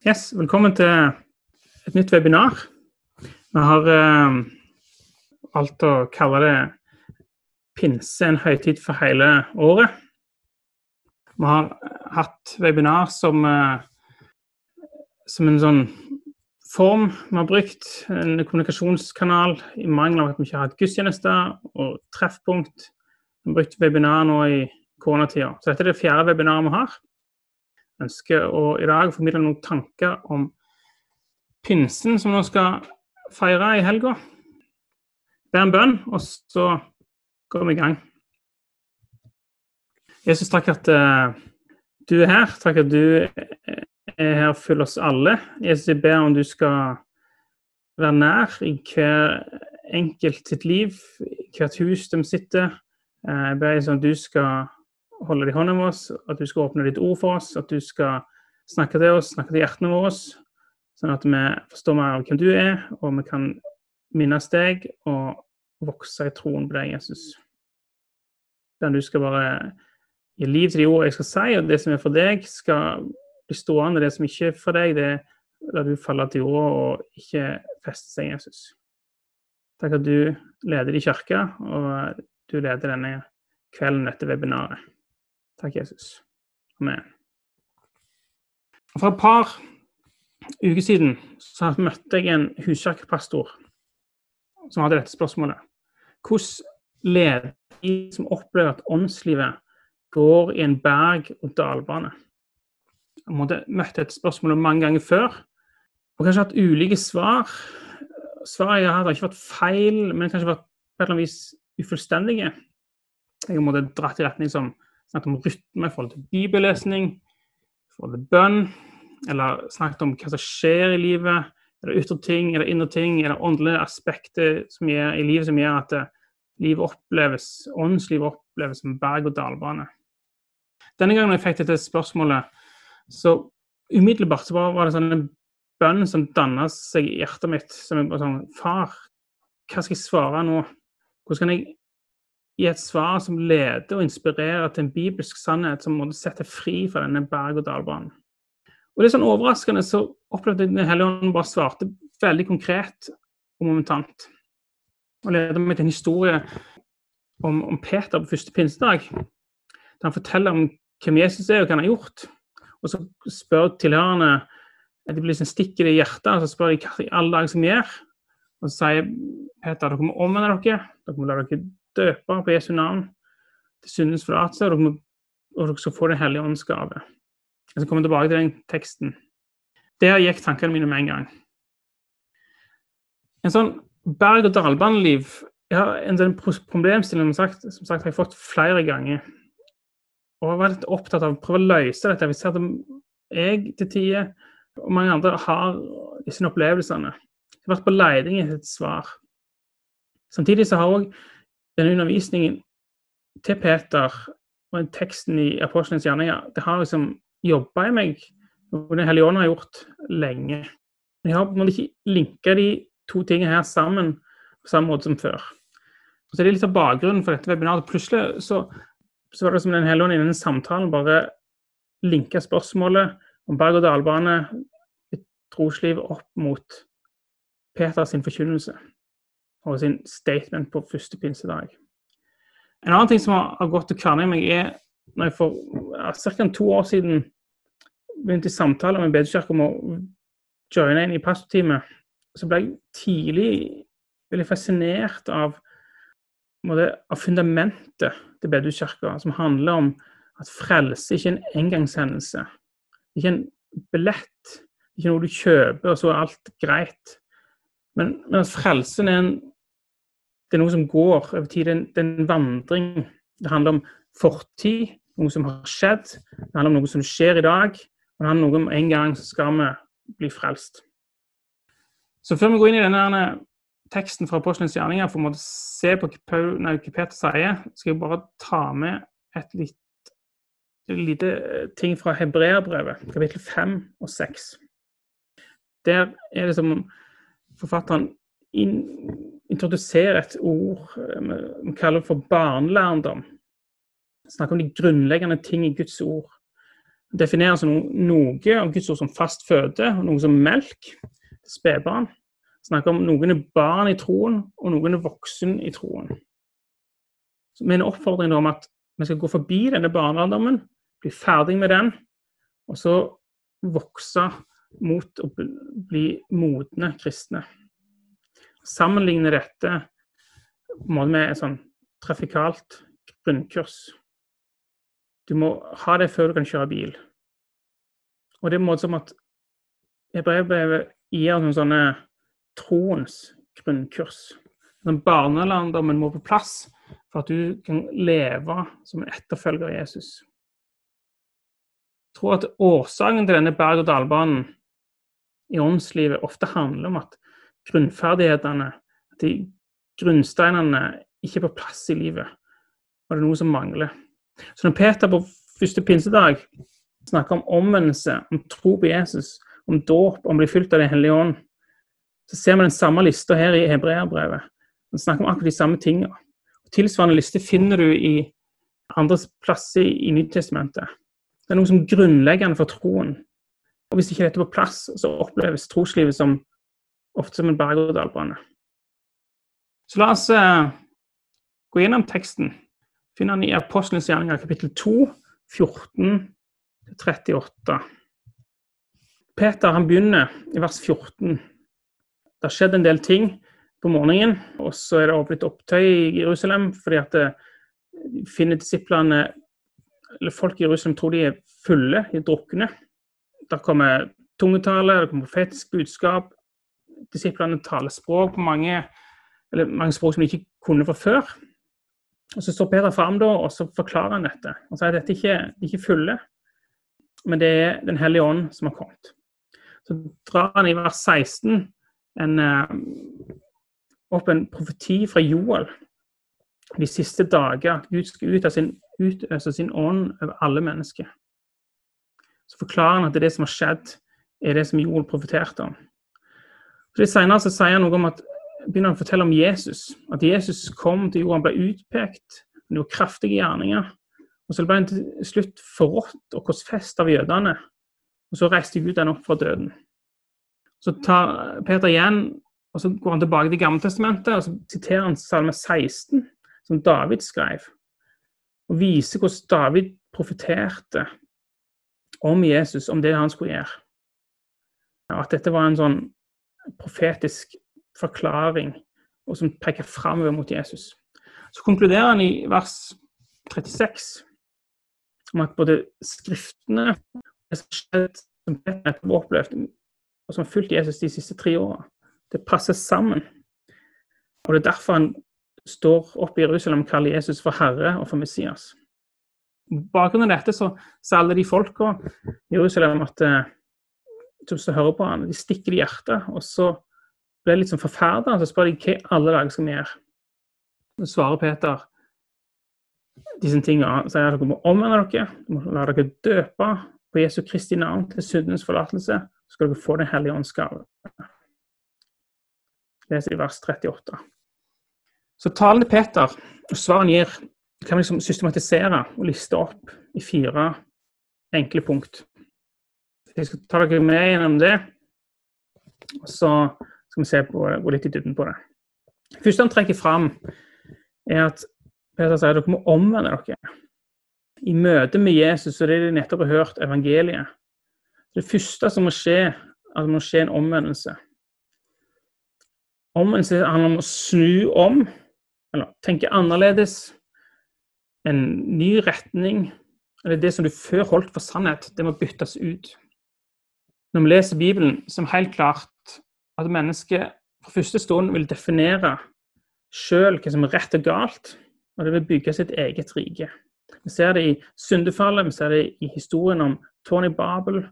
Yes, velkommen til et nytt webinar. Vi har eh, valgt å kalle det 'Pinse en høytid for hele året'. Vi har hatt webinar som, eh, som en sånn form vi har brukt. En kommunikasjonskanal i mangel av at vi ikke har hatt gudstjenester og treffpunkt. Vi har brukt webinar nå i koronatida. Så dette er det fjerde webinaret vi har ønsker å i dag formidle noen tanker om pinsen som vi skal feire i helga. Be en bønn, og så går vi i gang. Jesus, takk at uh, du er her. Takk at du er her og følger oss alle. Jesus, jeg ber om du skal være nær i hver enkelt sitt liv, i hvert hus de sitter. Uh, jeg ber om du skal holde det i hånden vår, at du skal åpne ditt ord for oss, at du skal snakke til oss, snakke til hjertene våre, sånn at vi forstår mer av hvem du er, og vi kan minnes deg og vokse i troen på deg, Jesus. Den du skal bare gi liv til de ord jeg skal si, og det som er for deg, skal bli stående. Det som ikke er for deg, det lar du falle til jorda og ikke feste seg, Jesus. Takk at du leder i kirka, og du leder denne kvelden dette webinaret. Takk, Jesus. Amen. For et par uker siden så møtte jeg en huskirkepastor som hadde dette spørsmålet. Hvordan leder de som opplever at åndslivet går i en berg-og-dal-bane? Jeg måtte møtte dette spørsmålet mange ganger før, og kanskje hatt ulike svar. Svaret jeg har ikke vært feil, men kanskje vært på et eller annet vis ufullstendige. Jeg måtte dratt i retning som snakket om rytme i forhold til bibellesning, i forhold til bønn, eller snakket om hva som skjer i livet. Er det ytre ting, er det indre ting, er det åndelige aspekter gjør, i livet som gjør at eh, livet oppleves, åndslivet oppleves som berg-og-dal-bane? Denne gangen jeg fikk dette spørsmålet, så umiddelbart så var det sånn en bønn som danna seg i hjertet mitt. Som bare sånn Far, hva skal jeg svare nå? Hvordan kan jeg gi et svar som leder og inspirerer til en bibelsk sannhet som måtte sette fri fra denne berg-og-dal-banen. Og litt sånn overraskende så opplevde jeg at Den hellige ånd bare svarte veldig konkret og momentant. Og leder meg til en historie om, om Peter på første pinsedag. Der han forteller om hvem Jesus er og hva han har gjort. Og så spør tilhørende De blir liksom stikker det i hjertet, og så spør de hva i alle dager som gjør. Og så sier Peter dere må omvende dere. Dere må la dere døpe på Jesu navn til syndens forlatelse, og, dere skal få Den hellige ånds gave. Jeg skal komme tilbake til den teksten. Der gikk tankene mine med en gang. En sånn berg-og-dal-bane-liv En sånn problemstilling som sagt, som sagt har jeg fått flere ganger. Og jeg var litt opptatt av å prøve å løse dette. Vi ser at jeg til tider og mange andre har disse opplevelsene. Jeg har vært på leting etter et svar. Samtidig så har òg denne undervisningen til Peter og teksten i Apostelens gjerninger, det har liksom jobba i meg, og Den hellige ånd har gjort lenge. Jeg har på en måte ikke linka de to tingene her sammen på samme måte som før. Og så er det litt av bakgrunnen for dette webinaret. Plutselig så, så var det som Den hellige ånd i denne samtalen bare linka spørsmålet om berg-og-dal-bane, et trosliv, opp mot Peters forkynnelse og sin statement på første pinsedag. En annen ting som har gått til kverna i meg, er når jeg for ca. to år siden begynte i samtaler med Bedekirka om å joine inn i pastorteamet, så ble jeg tidlig veldig fascinert av, måte, av fundamentet til Bedekirka, som handler om at frelse ikke er en engangshendelse. Ikke en billett, ikke noe du kjøper, og så er alt greit. Men, men at frelsen er en det er noe som går over tid. Det er en vandring. Det handler om fortid, noe som har skjedd. Det handler om noe som skjer i dag. Og det handler om noe om en gang skal vi bli frelst. Så før vi går inn i denne teksten fra Apostelens gjerninger for å se på hva Peter sier, skal jeg bare ta med et lite ting fra Hebreabrevet, kapittel 5 og 6. Der er det som om forfatteren introdusere et ord eh, vi kaller for barnelærdom. Snakke om de grunnleggende ting i Guds ord. definerer altså noe av Guds ord som fast føde, og noe som melk, spedbarn. Snakker om noen er barn i troen, og noen er voksen i troen. Så en oppfordring om at vi skal gå forbi denne barnealderdommen, bli ferdig med den, og så vokse mot å bli modne kristne. Sammenligne dette med et sånn trafikalt grunnkurs. Du må ha det før du kan kjøre bil. Og det er en måte som at Hebreerbrevet gir noen sånne troens grunnkurs. Sånn Barnelandommen må på plass for at du kan leve som en etterfølger av Jesus. Jeg tror at årsaken til denne berg-og-dal-banen i åndslivet ofte handler om at grunnferdighetene, de grunnsteinene ikke er på plass i livet, og det er noe som mangler. Så når Peter på første pinsedag snakker om omvendelse, om tro på Jesus, om dåp, om å bli fylt av Den hellige ånd, så ser vi den samme lista her i hebreerbrevet. Den snakker om akkurat de samme tingene. Tilsvarende liste finner du i andres plasser i Nytestamentet. Det er noe som er grunnleggende for troen. Og Hvis ikke dette er på plass, så oppleves troslivet som, ofte som en berg-og-dal-bane. Så la oss uh, gå gjennom teksten finner han i Apostelens gjerninger kapittel 2, 14-38. Peter han begynner i vers 14. Det har skjedd en del ting på morgenen, og så er det blitt opptøy i Jerusalem fordi at de eh, finner disiplene eller Folk i Jerusalem tror de er fulle, de er drukne. Der kommer tungetale, det kommer profetisk budskap. Disiplene taler språk på mange, mange språk som de ikke kunne fra før. Og Så står Peter fram og så forklarer han dette. Han sier at dette ikke ikke fulle, men det er Den hellige ånd som har kommet. Så drar han i vers 16 en, uh, opp en profeti fra Joel de siste dager, at Gud skal utøse sin, utøse sin ånd over alle mennesker. Så forklarer han at det, er det som har skjedd, er det som Joel profeterte om. Det Senere så sier han noe om at begynner han å fortelle om Jesus. At Jesus kom til jorda, han ble utpekt, han gjorde kraftige gjerninger. Og så ble han til slutt forrådt og korsfest av jødene. Og så reiste Gud han opp fra døden. Så tar Peter igjen, og så går han tilbake til Gammeltestamentet, og så siterer han Salme 16, som David skrev. Og viser hvordan David profeterte om Jesus, om det han skulle gjøre. At dette var en sånn profetisk forklaring, og som peker framover mot Jesus. Så konkluderer han i vers 36 om at både Skriftene det som skjedde som Peter opplevd, og som har fulgt Jesus de siste tre åra, det passer sammen. Og det er derfor han står opp i Jerusalem og kaller Jesus for Herre og for Messias. På bakgrunn av dette så sa alle de folka i Jerusalem at eh, som hører på han, de stikker i hjertet, og så blir ble litt sånn forferda. Så spør de hva i alle dager skal vi gjøre. Så svarer Peter disse tingene. Sier at dere må omvende dere, må la dere døpe på Jesu Kristi navn til syndenes forlatelse. Så skal dere få Den hellige ånds gave. Leser i vers 38. Så talen til Peter og svaret han gir, kan vi liksom systematisere og liste opp i fire enkle punkt. Jeg skal ta dere med gjennom det. Så skal vi se på, gå litt i dybden på det. Det første han trekker fram, er at Peter sier at dere må omvende dere. I møte med Jesus og det de nettopp har hørt, evangeliet. Det første som må skje, er at det må skje en omvendelse. Omvendelse handler om å snu om, eller tenke annerledes. En ny retning. Eller det som du før holdt for sannhet, det må byttes ut. Når vi leser Bibelen, som helt klart at mennesket fra første stund vil definere sjøl hva som er rett og galt, og det vil bygge sitt eget rike. Vi ser det i syndefallet, vi ser det i historien om Tony Babel,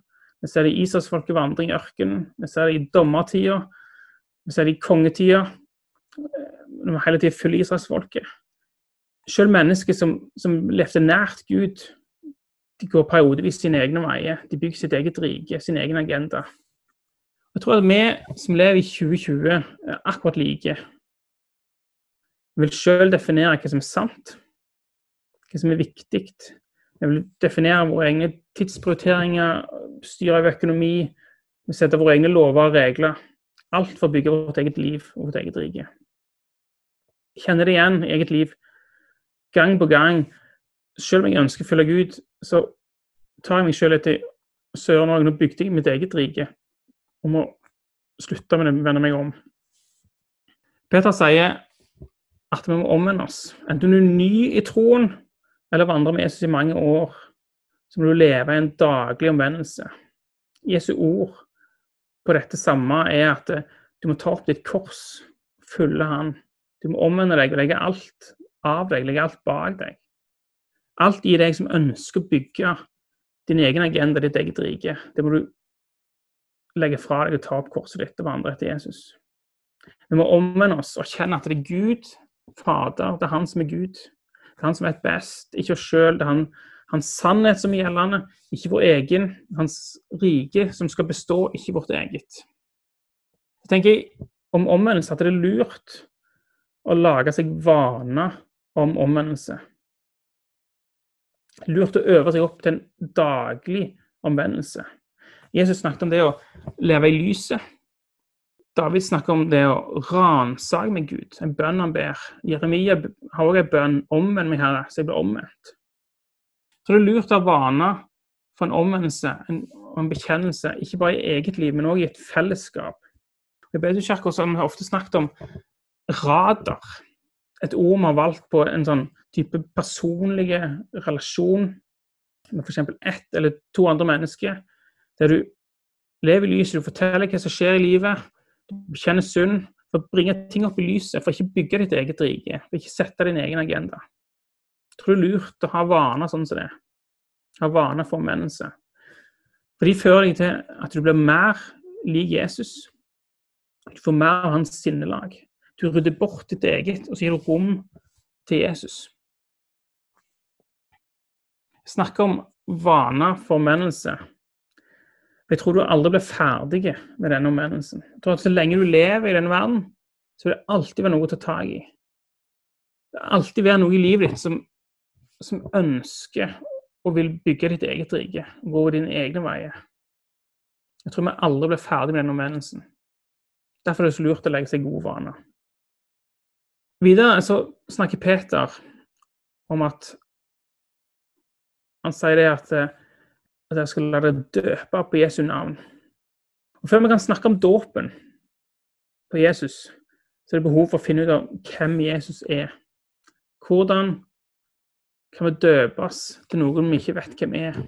vi ser det i Israelsfolket vandring i ørkenen, vi ser det i dommertida, vi ser det i kongetida, når vi hele tida følger Israelsfolket. Selv mennesker som, som levde nært Gud, de går periodevis sine egne veier. De bygger sitt eget rike, sin egen agenda. Jeg tror at vi som lever i 2020, er akkurat like. Vi vil sjøl definere hva som er sant, hva som er viktig. Vi vil definere våre egne tidsprioriteringer, styre over økonomi, vi setter våre egne lover og regler. Alt for å bygge vårt eget liv og vårt eget rike. Jeg kjenner det igjen i eget liv. Gang på gang. Selv om jeg ønsker å følge Gud, så tar jeg meg selv etter Søren òg. Nå bygde jeg mitt eget rike. Og må slutte med det, vende meg om. Peter sier at vi må omvende oss. Enten du er ny i troen eller vandrer med Jesus i mange år, så må du leve i en daglig omvendelse. Jesu ord på dette samme er at du må ta opp ditt kors, følge Han. Du må omvende deg og legge alt av deg, legge alt bak deg. Alt i deg som ønsker å bygge din egen agenda, ditt eget rike. Det må du legge fra deg og ta opp korset ditt og vandre etter Jesus. Vi må omvende oss og kjenne at det er Gud, Fader, det er Han som er Gud. Det er Han som vet best, ikke oss sjøl. Det er han, hans sannhet som er gjeldende, ikke vår egen. Hans rike som skal bestå, ikke vårt eget. Jeg tenker om omvendelse at det er lurt å lage seg vaner om omvendelse lurt å øve seg opp til en daglig omvendelse. Jesus snakket om det å leve i lyset. David snakker om det å ransake med Gud, en bønn han ber. Jeremia har også en bønn 'Omvend meg, Herre', så jeg blir omvendt. Så det er lurt å ha vaner for en omvendelse og en bekjennelse, ikke bare i eget liv, men også i et fellesskap. I Bedehuskirka har vi ofte snakket om radar et ord vi har valgt på en sånn type personlig relasjon med f.eks. ett eller to andre mennesker, der du lever i lyset, du forteller hva som skjer i livet, du bekjenner synd, for å bringe ting opp i lyset, for å ikke bygge ditt eget rike, for å ikke sette din egen agenda. Jeg tror det er lurt å ha vaner sånn som det. Ha vaner for omvendelse. For de fører deg til at du blir mer lik Jesus. Du får mer av hans sinnelag. Du rydder bort ditt eget, og så gir du rom til Jesus. Jeg snakker om vaner for omvendelse. Jeg tror du aldri blir ferdig med denne omvendelsen. Jeg tror at Så lenge du lever i denne verden, så vil det alltid være noe å ta tak i. Det vil alltid være noe i livet ditt som, som ønsker og vil bygge ditt eget rike, gå dine egne veier. Jeg tror vi aldri blir ferdig med denne omvendelsen. Derfor er det så lurt å legge seg gode vaner. Videre så snakker Peter om at Han sier det at, eh, at jeg skal la deg døpe på Jesu navn. Og Før vi kan snakke om dåpen på Jesus, så er det behov for å finne ut av hvem Jesus er. Hvordan kan vi døpes til noen vi ikke vet hvem er?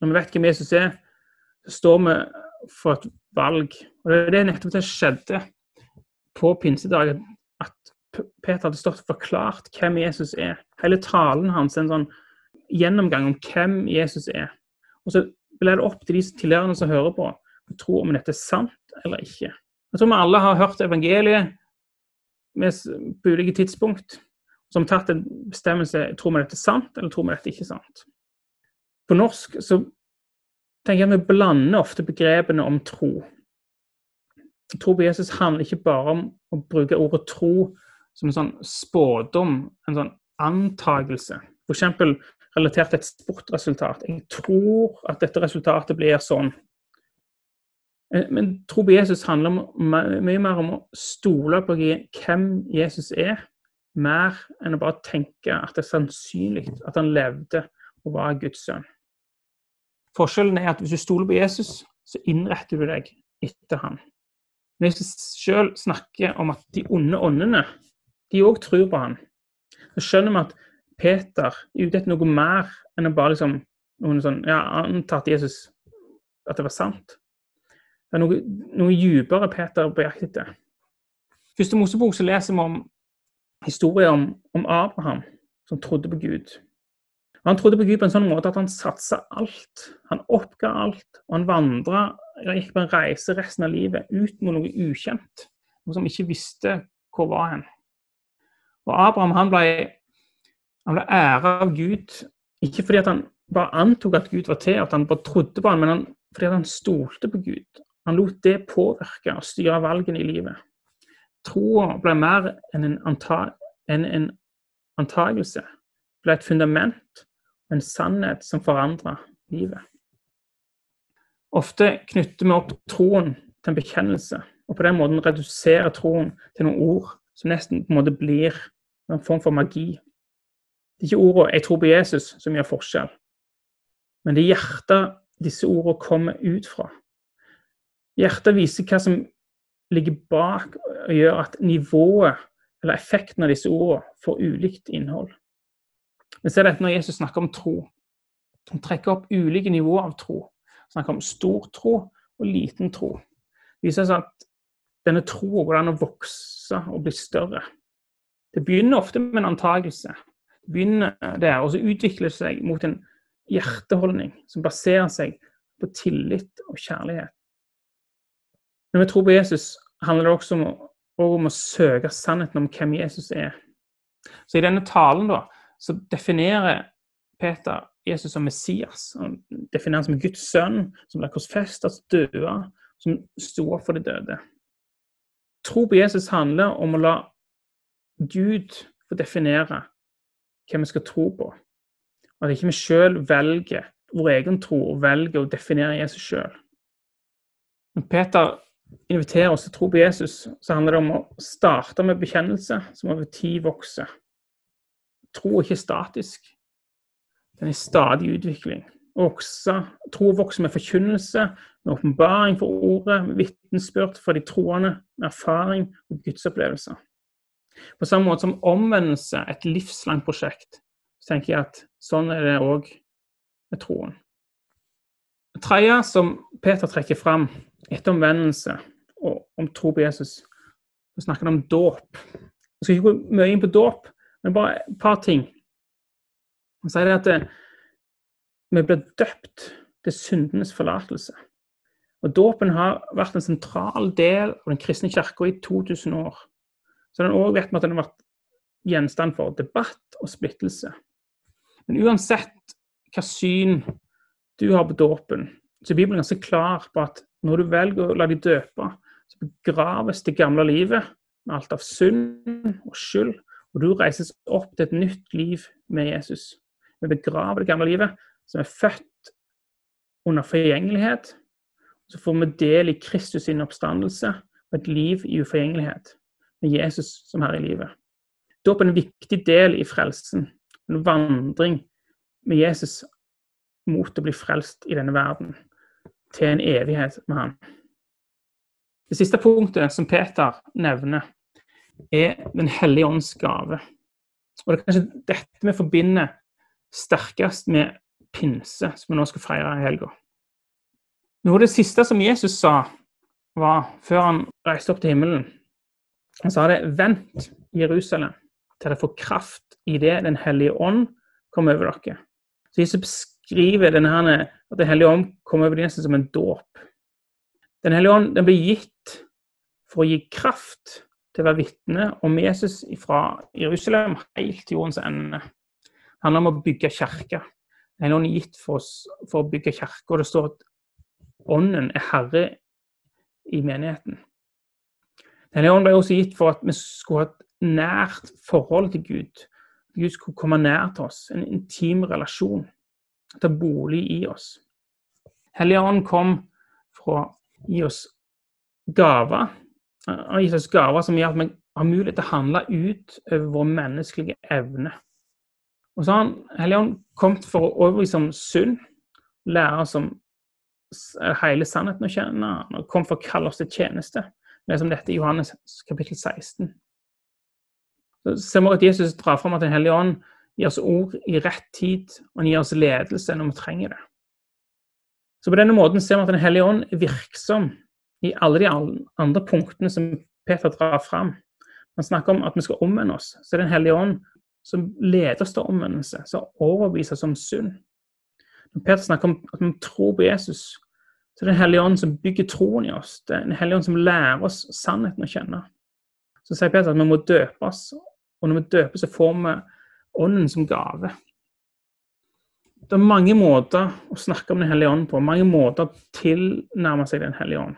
Når vi vet hvem Jesus er, så står vi for et valg. Og Det er nettopp det skjedde på pinsedag. At Peter hadde stått og forklart hvem Jesus er. Hele talen hans er en sånn gjennomgang om hvem Jesus er. Og så ble det opp til de tilhørende som hører på, å tro om dette er sant eller ikke. Jeg tror vi alle har hørt evangeliet på ulike tidspunkt. Som tatt en bestemmelse tror vi dette er sant, eller tror vi dette ikke er sant. På norsk så tenker jeg vi blander ofte begrepene om tro. Tro på Jesus handler ikke bare om å bruke ordet tro som en sånn spådom, en sånn antakelse. F.eks. relatert til et sportresultat. Jeg tror at dette resultatet blir sånn. Eh, men tro på Jesus handler mye mer om å stole på hvem Jesus er, mer enn å bare tenke at det er sannsynlig at han levde og var Guds sønn. Forskjellen er at hvis du stoler på Jesus, så innretter du deg etter. Når Jesus sjøl snakker om at de onde åndene de òg tror på han. Så skjønner vi at Peter er ute etter noe mer enn å bare liksom, noen sånn, ja, anta Jesus at det var sant. Det er noe, noe dypere Peter er på jakt etter. Første Mosebok så leser vi om historier om, om, Abraham som trodde på Gud. Og Han trodde på Gud på en sånn måte at han satsa alt. Han oppga alt. Og han vandra, gikk på en reise resten av livet ut mot noe ukjent. Noe som ikke visste hvor var hen. Og Abraham han ble, han ble æra av Gud, ikke fordi han bare antok at Gud var til, at han bare trodde på han, men han, fordi han stolte på Gud. Han lot det påvirke og styre valgene i livet. Troa ble mer enn en, anta, enn en antagelse. ble et fundament en sannhet som forandra livet. Ofte knytter vi opp troen til en bekjennelse, og på den måten reduserer troen til noen ord som nesten på en måte blir en form for magi. Det er ikke ordene 'jeg tror på Jesus' som gjør forskjell, men det er hjertet disse ordene kommer ut fra. Hjertet viser hva som ligger bak og gjør at nivået eller effekten av disse ordene får ulikt innhold. Vi ser dette når Jesus snakker om tro. Han trekker opp ulike nivåer av tro. Han snakker om stor tro og liten tro. Det viser seg at denne troa går an å vokse og bli større. Det begynner ofte med en antakelse. Det begynner der, og så utvikler det seg mot en hjerteholdning som baserer seg på tillit og kjærlighet. Når vi tror på Jesus, handler det også om, om å søke sannheten om hvem Jesus er. Så i denne talen da, så definerer Peter Jesus som Messias. Han definerer ham som Guds sønn, som ble korsfestet, døde, som sto opp for de døde. Tro på Jesus handler om å la Gud få definere hva vi skal tro på. Og at ikke vi sjøl velger vår egen tro og velger å definere Jesus sjøl. Når Peter inviterer oss til tro på Jesus, så handler det om å starte med bekjennelse som over tid vokser. Tro er ikke statisk. Den er i stadig utvikling. Vokse, tro vokser med forkynnelse, med åpenbaring for ordet, med vitnesbyrd for de troende, med erfaring og gudsopplevelser. På samme måte som omvendelse et livslangt prosjekt, så tenker jeg at sånn er det òg med troen. Det tredje som Peter trekker fram etter omvendelse og om tro på Jesus, så snakker han om dåp. Jeg skal ikke gå mye inn på dåp, men bare et par ting. Han sier det at det, vi blir døpt til syndenes forlatelse. Og Dåpen har vært en sentral del av den kristne kirka i 2000 år. Så den òg vet vi at den har vært gjenstand for debatt og splittelse. Men uansett hva syn du har på dåpen, så er Bibelen ganske klar på at når du velger å la deg døpe, så begraves det gamle livet med alt av synd og skyld, og du reises opp til et nytt liv med Jesus. Vi begraver det gamle livet, som er født under forgjengelighet. Så får vi del i Kristus sin oppstandelse og et liv i uforgjengelighet, med Jesus som her i livet. Dåp er en viktig del i frelsen, en vandring med Jesus mot å bli frelst i denne verden, til en evighet med ham. Det siste punktet som Peter nevner, er Den hellige ånds gave. Og det er kanskje dette vi forbinder sterkest med pinse, som vi nå skal feire i helga. Noe av det siste som Jesus sa, var før han reiste opp til himmelen Han sa det 'Vent, Jerusalem, til dere får kraft i det Den hellige ånd kommer over dere'. Så Jesus beskriver denne at Den hellige ånd kommer over dem som en dåp. Den hellige ånd den blir gitt for å gi kraft til å være vitne om Jesus fra Jerusalem helt til jordens ende handler om å bygge kirke. Den er gitt for oss for å bygge kirke, det står at Ånden er herre i menigheten. Den ånden ble også gitt for at vi skulle ha et nært forhold til Gud. Gud skulle komme nær til oss, en intim relasjon, ta bolig i oss. Hellige Ånd kom for å gi oss gaver. Han har gitt oss gaver som gjør at vi har mulighet til å handle ut over vår menneskelige evne. Og så har han Helligånd kommet for å overbevise om synd, lære oss om hele sannheten å kjenne. og kom for å kalle oss til tjeneste. Det er som dette i Johannes kapittel 16. Så ser vi at Jesus drar fram at Den hellige ånd gir oss ord i rett tid, og han gir oss ledelse når vi trenger det. Så på denne måten ser vi at Den hellige ånd er virksom i alle de andre punktene som Peter drar fram. Han snakker om at vi skal omvende oss. Så Den hellige ånd som leder oss til omvendelse, som overbeviser oss om synd. Når Peter snakker om at vi tror på Jesus, så er det Den hellige ånd som bygger troen i oss. Det er Den hellige ånd som lærer oss sannheten å kjenne. Så sier Peter at vi må døpes, og når vi døper, så får vi Ånden som gave. Det er mange måter å snakke om Den hellige ånd på, mange måter å tilnærme seg Den hellige ånd.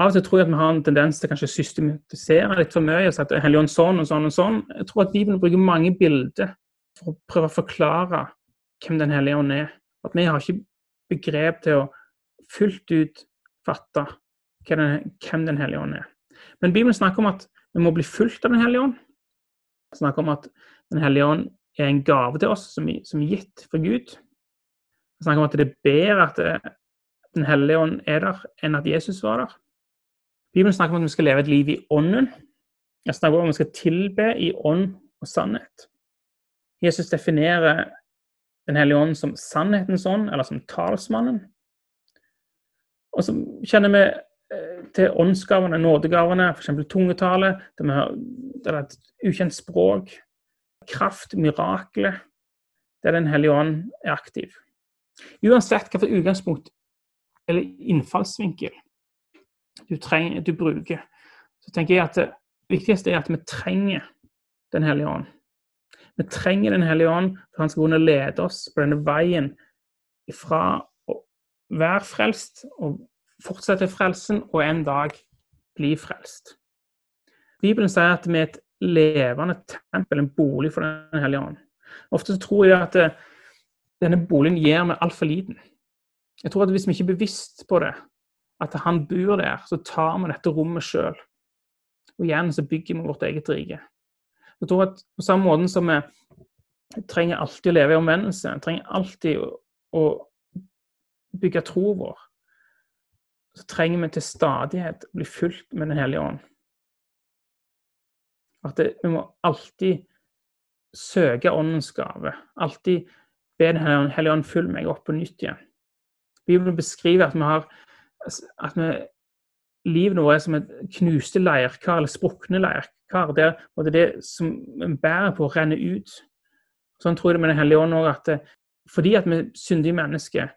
Av og til tror jeg at vi har en tendens til kanskje å systematisere litt for mye. og sagt Helligånd sånn og sånn og sånn. Jeg tror at Bibelen bruker mange bilder for å prøve å forklare hvem Den hellige ånd er. At vi har ikke begrep til å fullt ut fatte hvem Den hellige ånd er. Men Bibelen snakker om at vi må bli fulgt av Den hellige ånd. Snakker om at Den hellige ånd er en gave til oss som, som er gitt fra Gud. Snakker om at det er bedre at Den hellige ånd er der, enn at Jesus var der. Bibelen snakker om at vi skal leve et liv i ånden. Jeg snakker om at vi skal tilbe i ånd og sannhet. Jesus definerer Den hellige ånd som sannhetens ånd, eller som talsmannen. Og så kjenner vi eh, til åndsgavene, nådegavene, f.eks. tungetale, der har er et ukjent språk, kraft, mirakler, der Den hellige ånd er aktiv. Uansett hvilket utgangspunkt eller innfallsvinkel du, trenger, du bruker, så tenker jeg at det viktigste er at vi trenger Den hellige ånd. Vi trenger Den hellige ånd for han skal kunne lede oss på denne veien fra å være frelst og fortsette frelsen og en dag bli frelst. Bibelen sier at vi er et levende tempel, en bolig for Den hellige ånd. Ofte så tror jeg at eh, denne boligen gir meg altfor liten. Jeg tror at hvis vi ikke er bevisst på det, at han bor der, så tar vi dette rommet sjøl. Og igjen så bygger vi vårt eget rike. Jeg tror at på samme måte som vi trenger alltid å leve i omvendelse, trenger alltid å, å bygge troen vår, så trenger vi til stadighet å bli fulgt med Den hellige ånd. At det, vi må alltid søke Åndens gave. Alltid be Den hellige ånd følge meg opp på nytt igjen. Bibelen beskriver at vi har at vi, livet vårt er som et knuste leirkar, eller sprukne leirkar, der det, det som vi bærer på, renner ut. Sånn tror jeg det med Den hellige ånd òg, at fordi at vi er syndige mennesker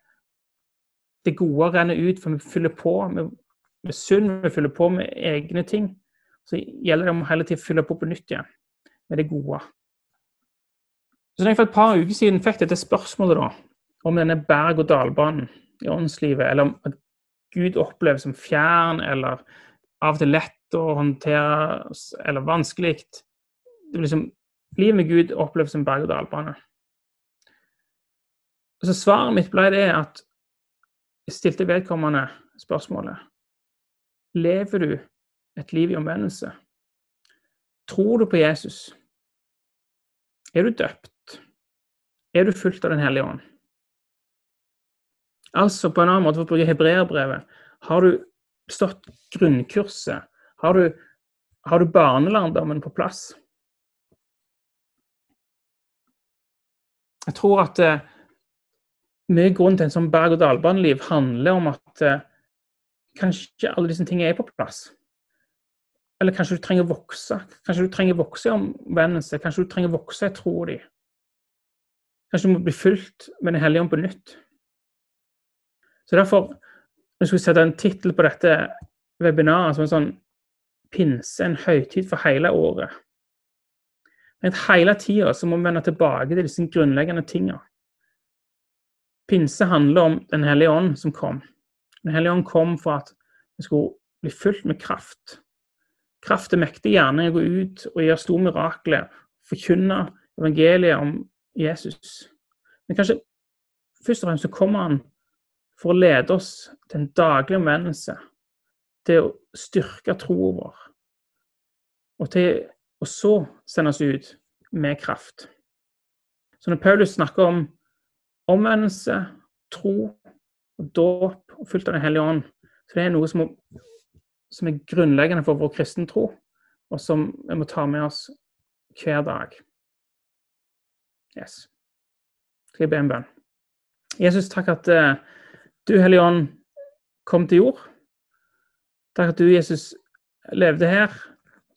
Det gode renner ut, for vi fyller på med, med synd, vi fyller på med egne ting. Så gjelder det om hele tiden å fylle på på nytt igjen med det gode. Så når jeg For et par uker siden fikk dette spørsmålet da, om denne berg-og-dal-banen i åndslivet, eller om at Gud oppleves som fjern eller av og til lett å håndtere eller vanskelig. Liksom, livet med Gud oppleves som berg-og-dal-bane. Så Svaret mitt ble det at jeg stilte vedkommende spørsmålet Lever du et liv i omvendelse? Tror du på Jesus? Er du døpt? Er du fulgt av Den hellige ånd? Altså på en annen måte, for å bruke hebreerbrevet, har du stått grunnkurset? Har du, har du barnelærdommen på plass? Jeg tror at eh, mye grunn til en sånn berg-og-dal-baneliv handler om at eh, kanskje alle disse tingene er på plass. Eller kanskje du trenger å vokse. Kanskje du trenger å vokse i omvendelse. Kanskje du trenger å vokse i troa di. Kanskje du må bli fulgt med Den hellige ånd på nytt. Så derfor, når jeg skulle sette en tittel på dette webinaret som en sånn pinse, en høytid for hele året Men hele tida må vi vende tilbake til disse grunnleggende tingene. Pinse handler om Den hellige ånd som kom. Den hellige ånd kom for at vi skulle bli fylt med kraft. Kraft er mektig gjerne å gå ut og gjøre store mirakler, forkynne evangeliet om Jesus. Men kanskje først og fremst så kommer han for å lede oss til en daglig omvendelse, til å styrke troen vår, og til å så sende oss ut med kraft. Så når Paulus snakker om omvendelse, tro og dåp og fulgt av Den hellige ånd, så det er noe som, som er grunnleggende for vår kristen tro, og som vi må ta med oss hver dag. Yes. Skal jeg be en bønn? Jesus, takk at uh, du, Hellige Ånd, kom til jord. Takk at du, Jesus, levde her.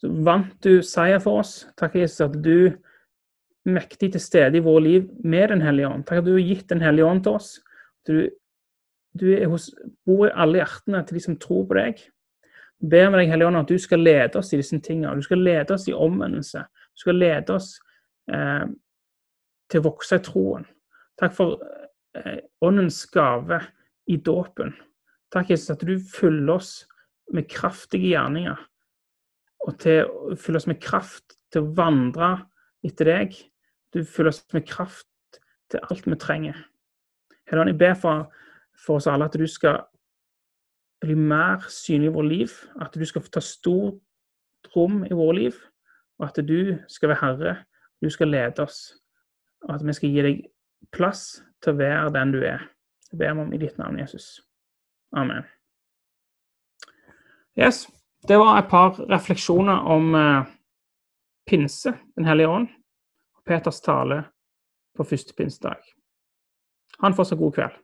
Så vant du seier for oss. Takk, Jesus, at du mektig til stede i våre liv med Den hellige ånd. Takk at du har gitt Den hellige ånd til oss. Du, du hos, bor i alle hjertene til de som tror på deg. Jeg ber med deg, Hellige Ånd, at du skal lede oss i disse tingene. Du skal lede oss i omvendelse. Du skal lede oss eh, til å vokse i troen. Takk for eh, åndens gave i dåpen. Takk, Jesus, at du fyller oss med kraftige gjerninger. Og til å fylle oss med kraft til å vandre etter deg. Du fyller oss med kraft til alt vi trenger. Helligånd, jeg ber for for oss alle at du skal bli mer synlig i vårt liv. At du skal ta stort rom i vårt liv. Og at du skal være herre. Du skal lede oss. Og at vi skal gi deg plass til å være den du er. Jeg ber om i ditt navn, Jesus. Amen. Yes, Det var et par refleksjoner om eh, pinse, Den hellige ånd, og Peters tale på første pinsedag. Ha en fortsatt god kveld.